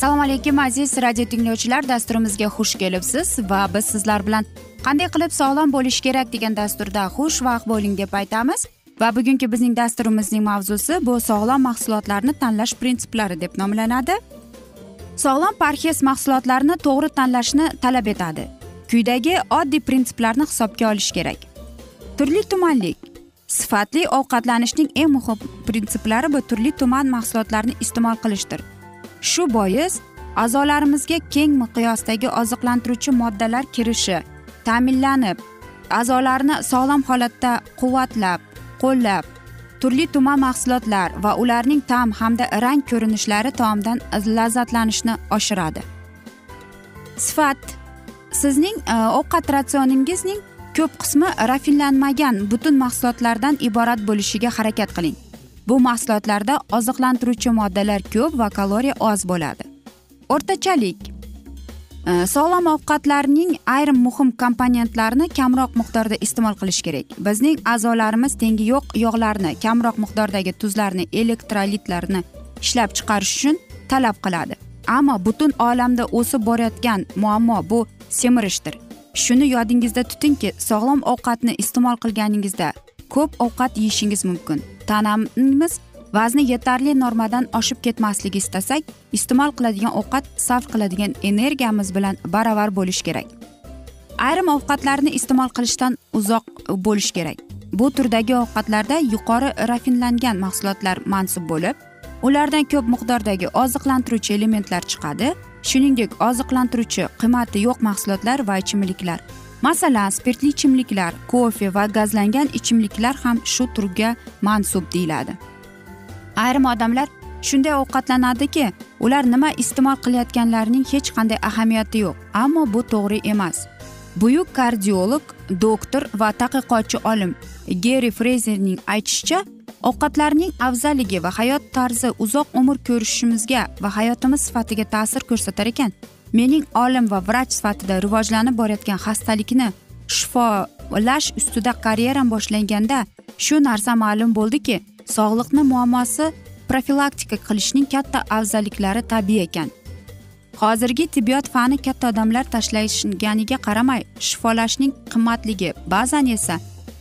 assalomu alaykum aziz radio tinglovchilar. Dasturimizga xush kelibsiz va biz sizlar bilan qanday qilib sog'lom bo'lish kerak degan dasturda xushvaqt bo'ling deb aytamiz. Va bugungi bizning dasturimizning mavzusi bu sog'lom mahsulotlarni tanlash prinsiplari deb nomlanadi. Sog'lom parhez mahsulotlarni to'g'ri tanlashni talab etadi. Quyidagi oddiy prinsiplarni hisobga olish kerak. Turli tumanlik sifatli ovqatlanishning eng muhim prinsiplari bu turli tuman mahsulotlarni iste'mol qilishdir. Shu bois a'zolarimizga keng miqyosdagi oziqlantiruvchi moddalar kirishi ta'minlanib a'zolarni sog'lom holatda quvvatlab qo'llab turli tuman mahsulotlar va ularning ta'm hamda rang ko'rinishlari taomdan lazzatlanishni oshiradi. Sifat. Sizning e, ovqat ratsioningizning ko'p qismi rafinlanmagan butun mahsulotlardan iborat bo'lishiga harakat qiling. Bu mahsulotlarda oziqlantiruvchi moddalar ko'p va kaloriya oz bo'ladi. O'rtachalik. E, sog'lom ovqatlarning ayrim muhim komponentlarini kamroq miqdorda iste'mol qilish kerak. Bizning a'zolarimiz tengi yo'q yog'larni kamroq miqdordagi tuzlarni elektrolitlarni ishlab chiqarish uchun talab qiladi. Ammo butun olamda o'sib borayotgan muammo bu semirishdir shuni yodingizda tutingki sog'lom ovqatni iste'mol qilganingizda ko'p ovqat yeyishingiz mumkin. Tanamiz. Vazni yetarli normadan oshib ketmasligi istasak iste'mol qiladigan ovqat sarf qiladigan energiyamiz bilan baravar bo'lishi kerak. Ayrim ovqatlarni iste'mol qilishdan uzoq bo'lish kerak. Bu turdagi ovqatlarda yuqori rafinlangan mahsulotlar mansub bo'lib ulardan ko'p miqdordagi oziqlantiruvchi elementlar chiqadi. Shuningdek oziqlantiruvchi qiymati yo'q mahsulotlar va ichimliklar. Masalan spirtli ichimliklar kofe va gazlangan ichimliklar ham shu turga mansub deyiladi. Ayrim odamlar shunday ovqatlanadiki ular nima iste'mol qilayotganlarining hech qanday ahamiyati yo'q ammo bu to'g'ri emas. Buyuk kardiolog doktor va tadqiqotchi olim geri frezerning aytishicha ovqatlarning afzalligi va hayot tarzi uzoq umr ko'rishimizga va hayotimiz sifatiga ta'sir ko'rsatar ekan. Mening olim va vrach sifatida rivojlanib borayotgan xastalikni shifolash ustida karyeram boshlanganda shu narsa ma'lum bo'ldiki sog'liqni muammosi profilaktika qilishning katta afzalliklari tabiiy ekan. Hozirgi tibbiyot fani katta odamlar tashlashganiga qaramay shifolashning qimmatligi ba'zan esa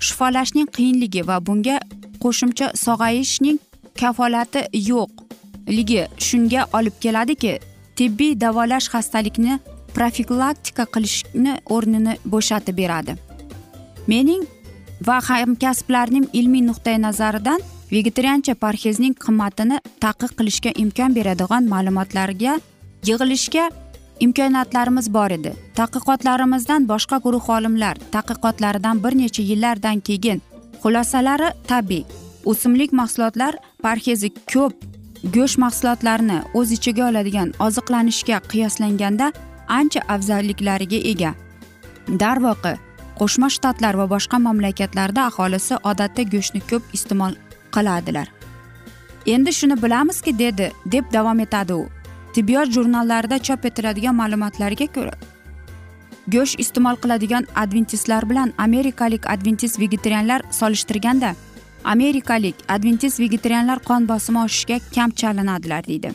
shifolashning qiyinligi va bunga qo'shimcha sog'ayishning kafolati yo'qligi shunga olib keladiki tibbiy davolash xastalikni profilaktika qilishni o'rnini bo'shatib beradi. Mening va hamkasblarim ilmiy nuqtai nazaridan vegetariancha parhezning qimmatini taqiq qilishga imkon beradigan ma'lumotlarga yig'ilishga imkoniyatlarimiz bor edi. Tadqiqotlarimizdan boshqa guruh olimlar tadqiqotlaridan bir necha yillardan keyin xulosalari tabiiy. O'simlik mahsulotlar parhezi ko'p. Go'sht mahsulotlarini o'z ichiga oladigan oziqlanishga qiyoslanganda ancha afzalliklariga ega. Darvoqe qo'shma shtatlar va boshqa mamlakatlarda aholisi odatda go'shtni ko'p iste'mol qiladilar. Endi shuni bilamizki dedi deb davom etadi u. Tibbiyot jurnallarida chop etiladigan ma'lumotlarga ko'ra go'sht iste'mol qiladigan adventistlar bilan amerikalik adventist vegetarianlar solishtirganda amerikalik adventist vegetarianlar qon bosimi oshishiga kam chalinadilar deydi.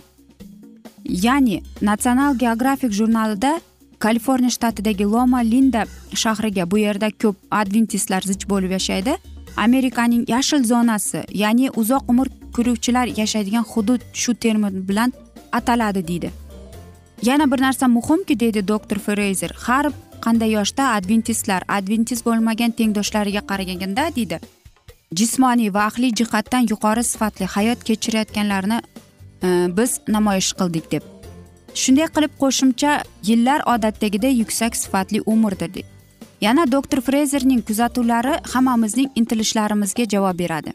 Ya'ni national geographic jurnalida kaliforniya shtatidagi loma linda shahriga bu yerda ko'p adventistlar zich bo'lib yashaydi. Amerikaning yashil zonasi ya'ni uzoq umr ko'ruvchilar yashaydigan hudud shu termin bilan ataladi deydi. Yana bir narsa muhimki deydi doktor freyzer har qanday yoshda adventistlar adventist bo'lmagan tengdoshlariga qaraganda deydi jismoniy va aqliy jihatdan yuqori sifatli hayot kechirayotganlarni e, biz namoyish qildik deb. Shunday qilib qo'shimcha yillar odatdagidek yuksak sifatli umrdir deydi yana doktor frezerning kuzatuvlari hammamizning intilishlarimizga javob beradi.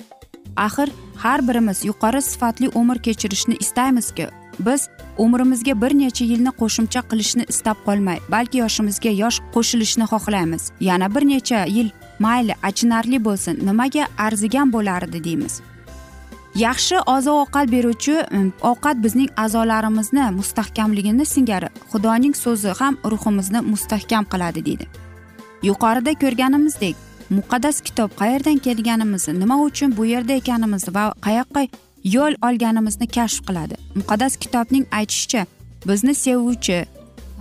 Axir har birimiz yuqori sifatli umr kechirishni istaymizku. Biz umrimizga bir necha yilni qo'shimcha qilishni istab qolmay balki yoshimizga yosh qo'shilishni xohlaymiz. Yana bir necha yil mayli achinarli bo'lsin nimaga arzigan bo'lardi deymiz. Yaxshi oziq ovqat beruvchi ovqat bizning a'zolarimizni mustahkamligini singari xudoning so'zi ham ruhimizni mustahkam qiladi deydi. Yuqorida ko'rganimizdek muqaddas kitob qayerdan kelganimizni nima uchun bu yerda ekanimizni va qayoqqa yo'l olganimizni kashf qiladi. Muqaddas kitobning aytishicha bizni sevuvchi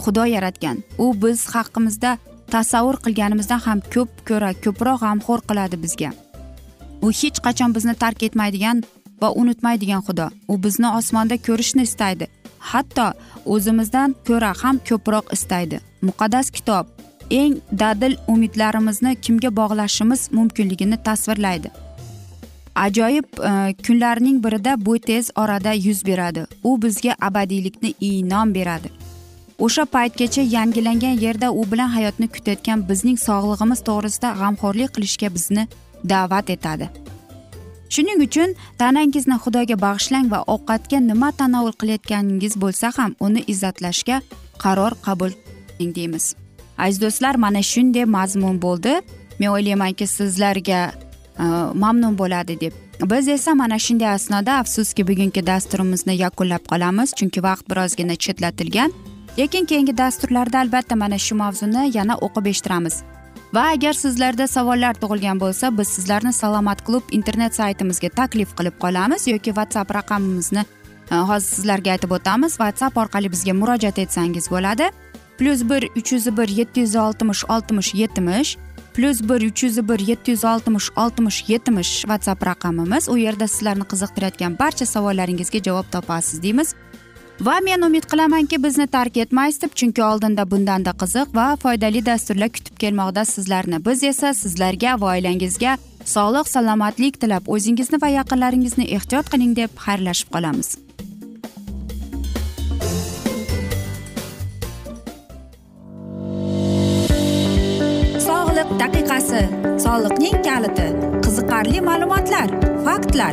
xudo yaratgan. U biz haqimizda tasavvur qilganimizdan ham ko'p ko'ra ko'proq g'amxo'r qiladi bizga. U hech qachon bizni tark etmaydigan va unutmaydigan xudo. U bizni osmonda ko'rishni istaydi. Hatto o'zimizdan ko'ra ham ko'proq istaydi. Muqaddas kitob eng dadil umidlarimizni kimga bog'lashimiz mumkinligini tasvirlaydi. Ajoyib e, kunlarning birida bu tez orada yuz beradi. U bizga abadiylikni inom beradi. O'sha paytgacha yangilangan yerda u bilan hayotni kutayotgan bizning sog'lig'imiz to'g'risida g'amxo'rlik qilishga bizni da'vat etadi. Shuning uchun tanangizni xudoga bag'ishlang va ovqatga nima tanovul qilayotganingiz bo'lsa ham uni izzatlashga qaror qabul qiling deymiz. Aziz do'stlar mana shunday mazmun bo'ldi. Men o'ylaymanki sizlarga e, mamnun bo'ladi deb. Biz esa mana shunday asnoda afsuski bugungi dasturimizni yakunlab qolamiz chunki vaqt birozgina chetlatilgan. Lekin keyingi dasturlarda albatta mana shu mavzuni yana o'qib eshittiramiz. Va agar sizlarda savollar tug'ilgan bo'lsa biz sizlarni salomat klub internet saytimizga taklif qilib qolamiz yoki whatsapp raqamimizni e, hozir sizlarga aytib o'tamiz. Whatsapp orqali bizga murojaat etsangiz bo'ladi. Plyus bir uch yuz bir yetti yuz oltmish oltmish yetmish plyus bir uch yuz bir yetti yuz oltmish oltmish yetmish whatsapp raqamimiz. U yerda sizlarni qiziqtirayotgan barcha savollaringizga javob topasiz deymiz. Va men umid qilamanki bizni tark etmaysiz deb chunki oldinda bundanda qiziq va foydali dasturlar kutib kelmoqda sizlarni. Biz esa sizlarga va oilangizga sog'lik salomatlik tilab o'zingizni va yaqinlaringizni ehtiyot qiling deb xayrlashib qolamiz. Daqiqasi soliqning kaliti qiziqarli ma'lumotlar faktlar.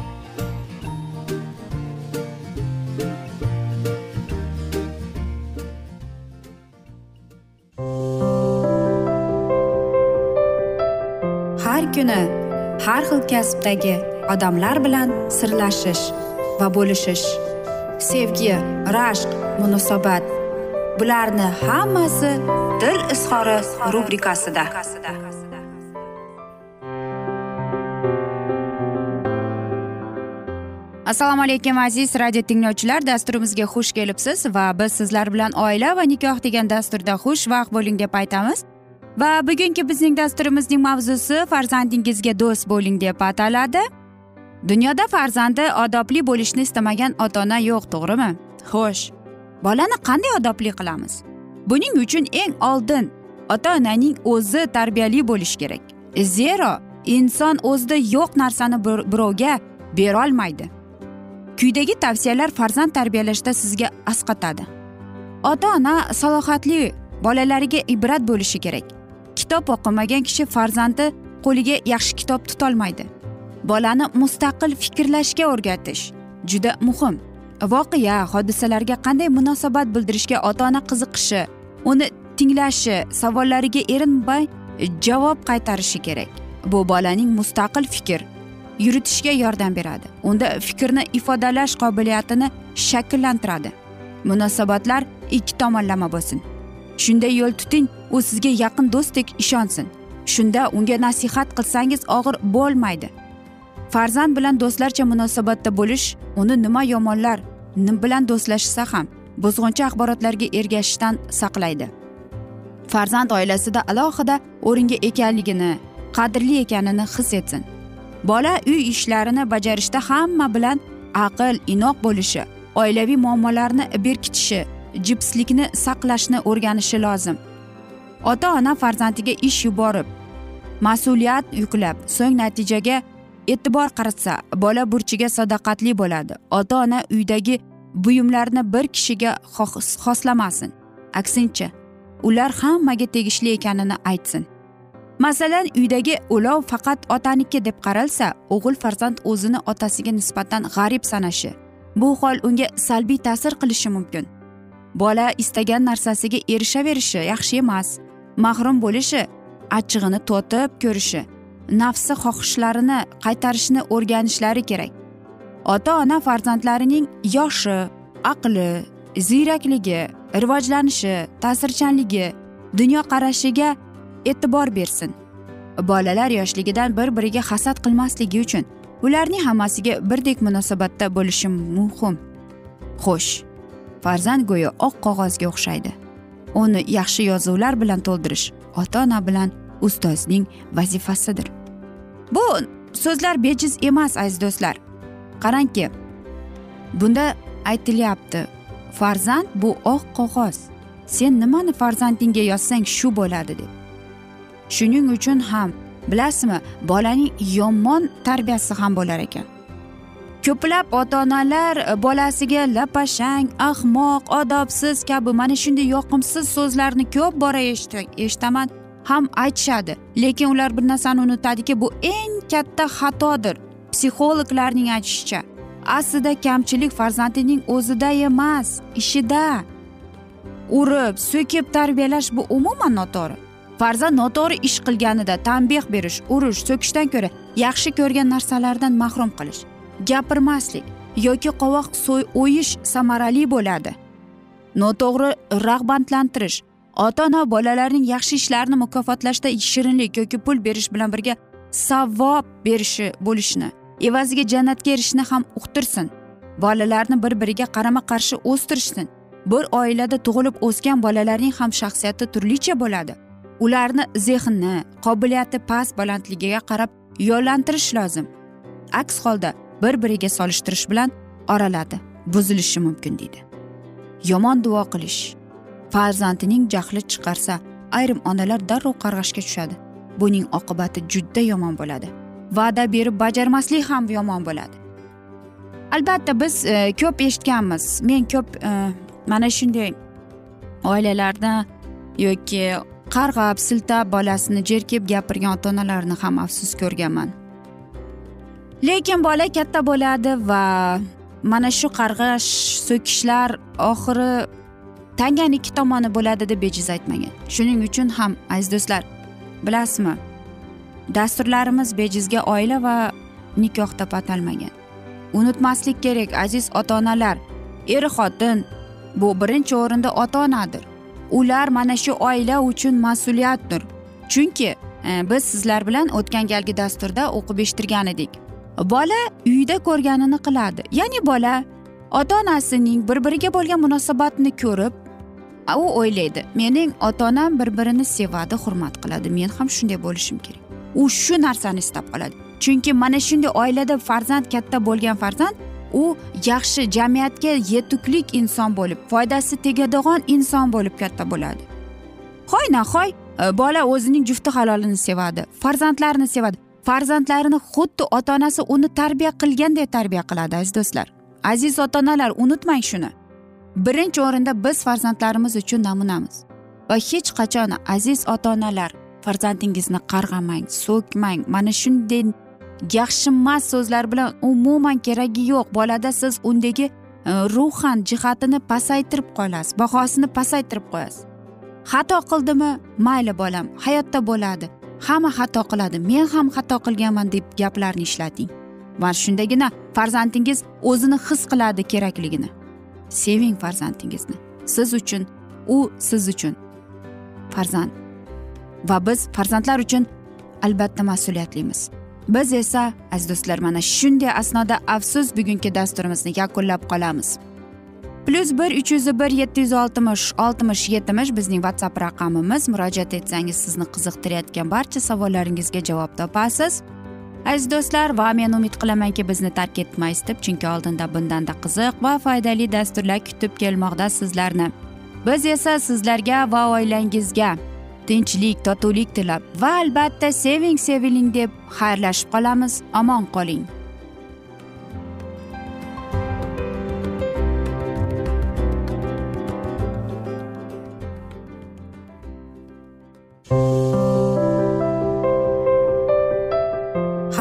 Kuni har xil kasbdagi odamlar bilan sirlashish va bo'lishish sevgi rashq munosabat bularni hammasi dil izhori rubrikasida. Assalomu alaykum aziz radio tinglovchilar. Dasturimizga xush kelibsiz va biz sizlar bilan oila va nikoh degan dasturda xushvaqt bo'ling deb aytamiz. Va bugungi bizning dasturimizning mavzusi farzandingizga do'st bo'ling deb ataladi. Dunyoda farzandi odobli bo'lishni istamagan ota ona yo'q to'g'rimi? Xo'sh bolani qanday odobli qilamiz? Buning uchun eng oldin ota onaning o'zi tarbiyali bo'lishi kerak. Zero inson o'zida yo'q narsani birovga berolmaydi. Quyidagi tavsiyalar farzand tarbiyalashda sizga asqatadi. Ota ona salohiyatli bolalariga ibrat bo'lishi kerak. Kitob o'qimagan kishi farzandi qo'liga yaxshi kitob tutolmaydi. Bolani mustaqil fikrlashga o'rgatish juda muhim. Voqea hodisalarga qanday munosabat bildirishga ota ona qiziqishi uni tinglashi savollariga erinmay javob qaytarishi kerak. Bu bolaning mustaqil fikr yuritishga yordam beradi. Unda fikrni ifodalash qobiliyatini shakllantiradi. Munosabatlar ikki tomonlama bo'lsin. Shunday yo'l tuting u sizga yaqin do'stdek ishonsin. Shunda unga nasihat qilsangiz og'ir bo'lmaydi. Farzand bilan do'stlarcha munosabatda bo'lish uni nima yomonlar bilan do'stlashsa ham buzg'unchi axborotlarga ergashishdan saqlaydi. Farzand oilasida alohida o'ringa ekanligini qadrli ekanini his etsin. Bola uy ishlarini bajarishda hamma bilan aql inoq bo'lishi oilaviy muammolarni berkitishi jipslikni saqlashni o'rganishi lozim. Ota ona farzandiga ish yuborib mas'uliyat yuklab so'ng natijaga e'tibor qaratsa bola burchiga sadoqatli bo'ladi. Ota ona uydagi buyumlarni bir kishiga xoslamasin. Aksincha ular hammaga tegishli ekanini aytsin. Masalan uydagi ulov faqat otaniki deb qaralsa o'g'il farzand o'zini otasiga nisbatan g'arib sanashi. Bu hol unga salbiy ta'sir qilishi mumkin. Bola istagan narsasiga erishaverishi yaxshi emas. Mahrum bo'lishi achchig'ini totib ko'rishi nafsi xohishlarini qaytarishni o'rganishlari kerak. Ota ona farzandlarining yoshi aqli ziyrakligi rivojlanishi ta'sirchanligi dunyoqarashiga e'tibor bersin. Bolalar yoshligidan bir biriga hasad qilmasligi uchun ularning hammasiga birdek munosabatda bo'lishi muhim. Xo'sh farzand go'yo oq qog'ozga o'xshaydi. Uni yaxshi yozuvlar bilan to'ldirish ota ona bilan ustozning vazifasidir. Bu so'zlar bejiz emas aziz do'stlar. Qarangki bunda aytilyapti farzand bu oq qog'oz. Sen nimani farzandingga yozsang shu bo'ladi deb. Shuning uchun ham bilasizmi bolaning yomon tarbiyasi ham bo'lar ekan. Ko'plab ota onalar e, bolasiga lapashang ahmoq odobsiz kabi mana shunday yoqimsiz so'zlarni ko'p bora eshitaman ham aytishadi. Lekin ular bir narsani unutadiki bu eng katta xatodir psixologlarning aytishicha. Aslida kamchilik farzandining o'zida emas ishida. Urib so'kib tarbiyalash bu umuman noto'g'ri. Farzand noto'g'ri ish qilganida tanbeh berish urish so'kishdan ko'ra yaxshi ko'rgan narsalardan mahrum qilish. Gapirmaslik yoki qovoq so'y o'yish samarali bo'ladi. Noto'g'ri rag'batlantirish ota ona bolalarning yaxshi ishlarini mukofotlashda shirinlik yoki pul berish bilan birga savob berishi bo'lishni evaziga jannatga erishishni ham uqtirsin. Bolalarni bir biriga qarama qarshi o'stirishsin. Bir oilada tug'ilib o'sgan bolalarning ham shaxsiyati turlicha bo'ladi. Ularni zehni qobiliyati past balandligiga qarab yo'llantirish lozim. Aks holda bir biriga solishtirish bilan oraladi buzilishi mumkin deydi. Yomon duo qilish. Farzandining jahli chiqarsa ayrim onalar darrov qarg'ashga tushadi. Buning oqibati juda yomon bo'ladi. Va'da berib bajarmaslik ham yomon bo'ladi. Albatta biz e, ko'p eshitganmiz. Men ko'p e, mana shunday oilalarda yoki qarg'ab siltab bolasini jerkib gapirgan ota onalarni ham afsus ko'rganman. Lekin bola katta bo'ladi va mana shu qarg'ish so'kishlar oxiri tanganing ikki tomoni bo'ladi deb bejiz aytmagan. Shuning uchun ham aziz do'stlar bilasizmi dasturlarimiz bejizga oila va nikoh deb atalmagan unutmaslik kerak aziz ota onalar er xotin bu birinchi o'rinda ota onadir ular mana shu oila uchun mas'uliyatdir. Chunki e, biz sizlar bilan o'tgan galgi dasturda o'qib eshittirgan edik. Bola uyda ko'rganini qiladi. Ya'ni bola ota onasining bir biriga bo'lgan munosabatni ko'rib u o'ylaydi mening ota onam bir birini sevadi hurmat qiladi. Men ham shunday bo'lishim kerak. U shu narsani istab qoladi. Chunki mana shunday oilada farzand katta bo'lgan farzand u yaxshi jamiyatga yetuklik inson bo'lib foydasi tegadigan inson bo'lib katta bo'ladi. Hoy nahoy e, bola o'zining jufti halolini sevadi farzandlarini sevadi. Farzandlarini xuddi ota onasi uni tarbiya qilganday tarbiya qiladi aziz do'stlar. Aziz ota onalar unutmang shuni. Birinchi o'rinda biz farzandlarimiz uchun namunamiz. Va hech qachon aziz ota onalar farzandingizni qarg'amang so'kmang. Mana shunday yaxshimas so'zlar bilan umuman keragi yo'q. Bolada siz undagi e, ruhan jihatini pasaytirib qolasiz bahosini pasaytirib qo'yasiz. Xato qildimi? Mayli bolam hayotda bo'ladi. Hamma xato qiladi men ham xato qilganman deb gaplarni ishlating. Va shundagina farzandingiz o'zini his qiladi kerakligini. Seving farzandingizni. Siz uchun u siz uchun. Farzand. Va biz farzandlar uchun albatta mas'uliyatlimiz. Biz esa aziz do'stlar mana shunday asnoda afsus bugungi dasturimizni yakunlab qolamiz. Plyus bir uch yuz bir yetti yuz oltmish oltmish yetmish bizning whatsapp raqamimiz murojaat etsangiz sizni qiziqtirayotgan barcha savollaringizga javob topasiz aziz do'stlar va men umid qilamanki bizni tark etmaysiz deb chunki oldinda bundanda qiziq va foydali dasturlar kutib kelmoqda sizlarni biz esa sizlarga va oilangizga tinchlik totuvlik tilab va albatta seving seviling deb xayrlashib qolamiz omon qoling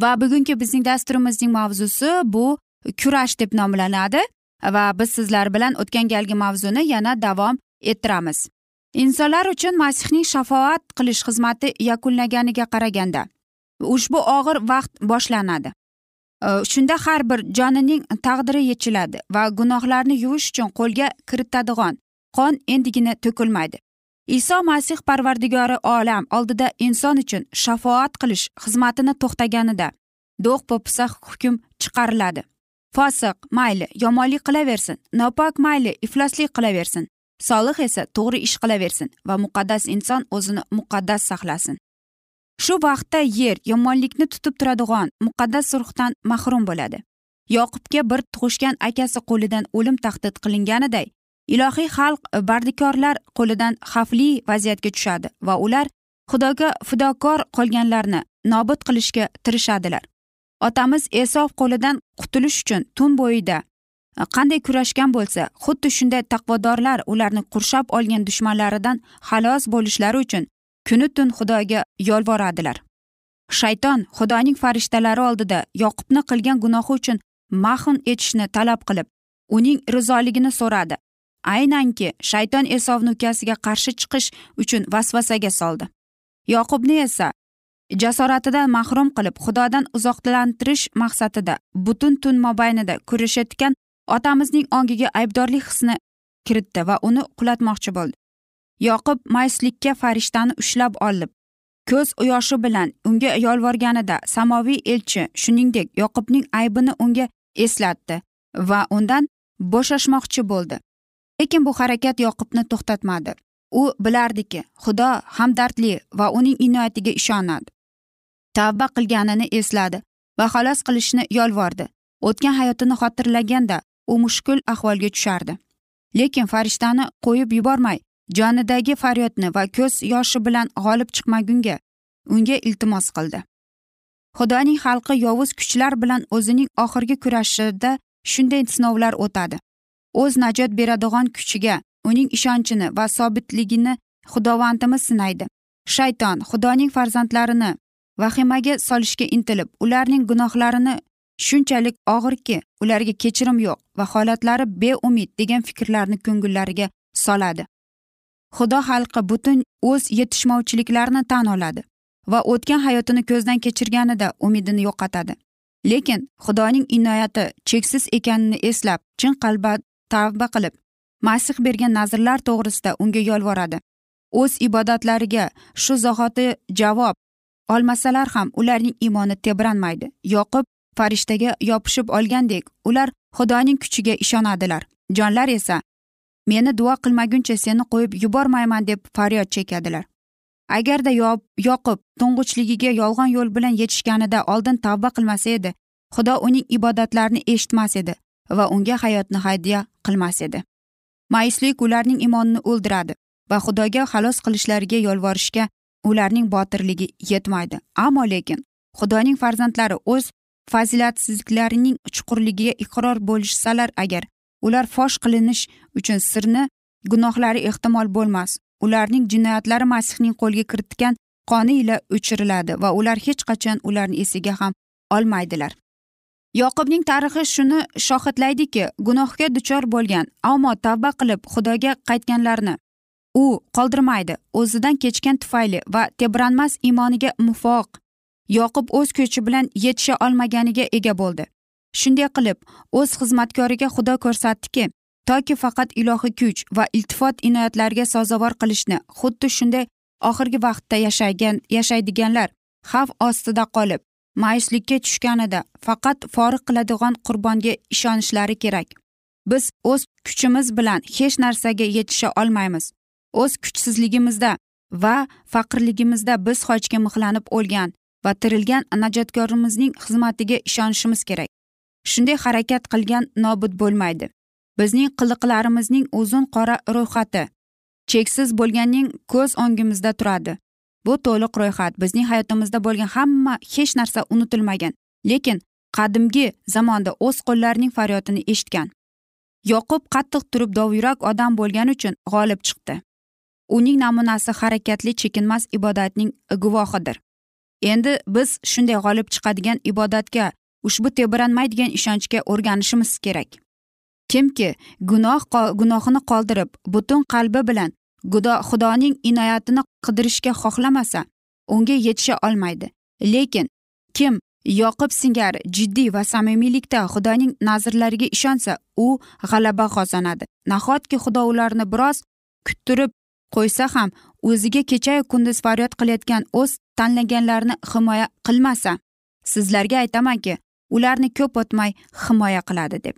Va bugungi bizning dasturimizning mavzusi bu kurash deb nomlanadi va biz sizlar bilan o'tgan galgi mavzuni yana davom ettiramiz. Insonlar uchun masihning shafoat qilish xizmati yakunlaganiga qaraganda ushbu og'ir vaqt boshlanadi. Shunda har bir jonining taqdiri yechiladi va gunohlarni yuvish uchun qo'lga kiritadigan qon endigina to'kilmaydi. Iso masih parvardigori olam oldida inson uchun shafoat qilish xizmatini to'xtaganida do'q po'pisa hukm chiqariladi. Fosiq mayli yomonlik qilaversin nopok mayli ifloslik qilaversin solih esa to'g'ri ish qilaversin va muqaddas inson o'zini muqaddas saqlasin. Shu vaqtda yer yomonlikni tutib turadigan muqaddas ruhdan mahrum bo'ladi. Yoqubga bir tug'ishgan akasi qo'lidan o'lim tahdid qilinganiday ilohiy xalq bardikorlar qo'lidan xavfli vaziyatga tushadi va ular xudoga fidokor qolganlarni nobud qilishga tirishadilar. Otamiz esov qo'lidan qutulish uchun tun bo'yida e, qanday kurashgan bo'lsa xuddi shunday taqvodorlar ularni qurshab olgan dushmanlaridan xalos bo'lishlari uchun kuni tun xudoga yolvoradilar. Shayton xudoning farishtalari oldida yoqubni qilgan gunohi uchun mahn etishni talab qilib uning rizoligini so'radi. Aynanki shayton esovni ukasiga qarshi chiqish uchun vasvasaga soldi. Yoqubni esa jasoratidan mahrum qilib xudodan uzoqlantirish maqsadida butun tun mobaynida kurashayotgan otamizning ongiga aybdorlik hisni kiritdi va uni qulatmoqchi bo'ldi. Yoqub mayslikka farishtani ushlab olib ko'z yoshi bilan unga yolvorganida samoviy elchi shuningdek yoqubning aybini unga eslatdi va undan bo'shashmoqchi bo'ldi. Lekin bu harakat yoqubni to'xtatmadi. U bilardiki xudo hamdardli va uning inoyatiga ishonadi. Tavba qilganini esladi va xalos qilishni yolvordi. O'tgan hayotini xotirlaganda u mushkul ahvolga tushardi. Lekin farishtani qo'yib yubormay jonidagi faryodni va ko'z yoshi bilan g'olib chiqmagunga unga iltimos qildi. Xudoning xalqi yovuz kuchlar bilan o'zining oxirgi kurashida shunday sinovlar o'tadi. O'z najot beradigan kuchiga uning ishonchini va sobitligini xudovandimiz sinaydi. Shayton xudoning farzandlarini vahimaga solishga intilib ularning gunohlarini shunchalik og'irki ularga kechirim yo'q va holatlari beumid degan fikrlarni ko'ngillariga soladi. Xudo xalqi butun o'z yetishmovchiliklarini tan oladi va o'tgan hayotini ko'zdan kechirganida umidini yo'qotadi. Lekin xudoning inoyati cheksiz ekanini eslab chin qalban tavba qilib masih bergan nazrlar to'g'risida unga yolvoradi. O'z ibodatlariga shu zahoti javob olmasalar ham ularning iymoni tebranmaydi. Yoqub farishtaga yopishib olgandek ular xudoning kuchiga ishonadilar. Jonlar esa meni duo qilmaguncha seni qo'yib yubormayman deb faryod chekadilar agarda yoqub to'ng'ichligiga yolg'on yo'l bilan yetishganida oldin tavba qilmasa edi xudo uning ibodatlarini eshitmas edi va unga hayotni hadya qilmas edi. Mayuslik ularning imonini o'ldiradi va xudoga xalos qilishlariga yolvorishga ularning botirligi yetmaydi. Ammo lekin xudoning farzandlari o'z fazilatsizliklarining chuqurligiga iqror bo'lishsalar agar ular fosh qilinish uchun sirni gunohlari ehtimol bo'lmas ularning jinoyatlari masihning qo'lga kiritgan qoni ila o'chiriladi va ular hech qachon ularni esiga ham olmaydilar. Yoqubning tarixi shuni shohidlaydiki gunohga duchor bo'lgan ammo tavba qilib xudoga qaytganlarni u qoldirmaydi. O'zidan kechgan tufayli va tebranmas iymoniga muvofiq yoqub o'z kuchi bilan yetisha olmaganiga ega bo'ldi. Shunday qilib o'z xizmatkoriga xudo ko'rsatdiki toki faqat ilohiy kuch va iltifot inoyatlariga sazovor qilishni xuddi shunday oxirgi vaqtda yashagan yashaydiganlar xavf ostida qolib mayuslikka tushganida faqat forig qiladigan qurbonga ishonishlari kerak. Biz o'z kuchimiz bilan hech narsaga yetisha olmaymiz. O'z kuchsizligimizda va faqirligimizda biz hojga mixlanib o'lgan va tirilgan najotkorimizning xizmatiga ishonishimiz kerak. Shunday harakat qilgan nobud bo'lmaydi. Bizning qiliqlarimizning uzun qora ro'yxati cheksiz bo'lganning ko'z o'ngimizda turadi. Bu to'liq ro'yxat. Bizning hayotimizda bo'lgan hamma hech narsa unutilmagan. Lekin qadimgi zamonda o'z qo'llarining faryodini eshitgan. Yoqub qattiq turib dovyurak odam bo'lgani uchun g'olib chiqdi. Uning namunasi harakatli chekinmas ibodatning guvohidir. Endi biz shunday g'olib chiqadigan ibodatga ushbu tebranmaydigan ishonchga o'rganishimiz kerak. Kimki gunoh gunohini qoldirib butun qalbi bilan xudoning inoyatini qidirishga xohlamasa unga yetisha olmaydi. Lekin kim yoqib singari jiddiy va samimiylikda xudoning nazrlariga ishonsa u g'alaba qozonadi. Nahotki xudo ularni biroz kuttirib qo'ysa ham o'ziga kechayu kunduz faryod qilayotgan o'z tanlaganlarini himoya qilmasa sizlarga aytamanki ularni ko'p o'tmay himoya qiladi deb.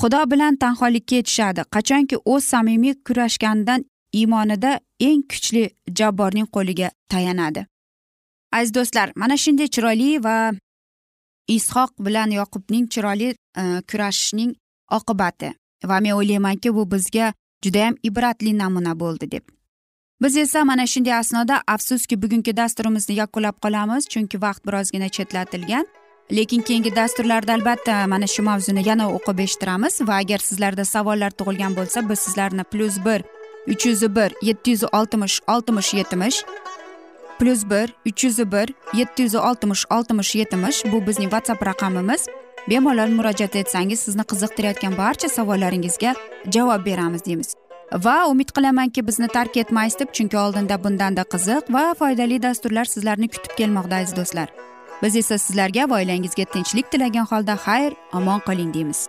Xudo bilan tanholikka yetishadi. Qachonki o'z samimiy kurashganidan iymonida eng kuchli jabborning qo'liga tayanadi. Aziz do'stlar mana shunday chiroyli va ishoq bilan yoqubning chiroyli e, kurashishning oqibati va men o'ylaymanki bu bizga judayam ibratli namuna bo'ldi deb. Biz esa mana shunday asnoda afsuski bugungi dasturimizni yakunlab qolamiz chunki vaqt birozgina chetlatilgan. Lekin keyingi dasturlarda albatta mana shu mavzuni yana o'qib eshittiramiz va agar sizlarda savollar tug'ilgan bo'lsa biz sizlarni plyus bir uch yuz bir yetti yuz oltmish oltmish yetmish plyus bir uch yuz bir yetti yuz oltmish oltmish yetmish bu bizning whatsapp raqamimiz. Bemalol murojaat etsangiz sizni qiziqtirayotgan barcha savollaringizga javob beramiz deymiz. Va umid qilamanki bizni tark etmaysiz deb chunki oldinda bundanda qiziq va foydali dasturlar sizlarni kutib kelmoqda aziz do'stlar. Biz esa sizlarga va oilangizga tinchlik tilagan holda xayr omon qoling deymiz.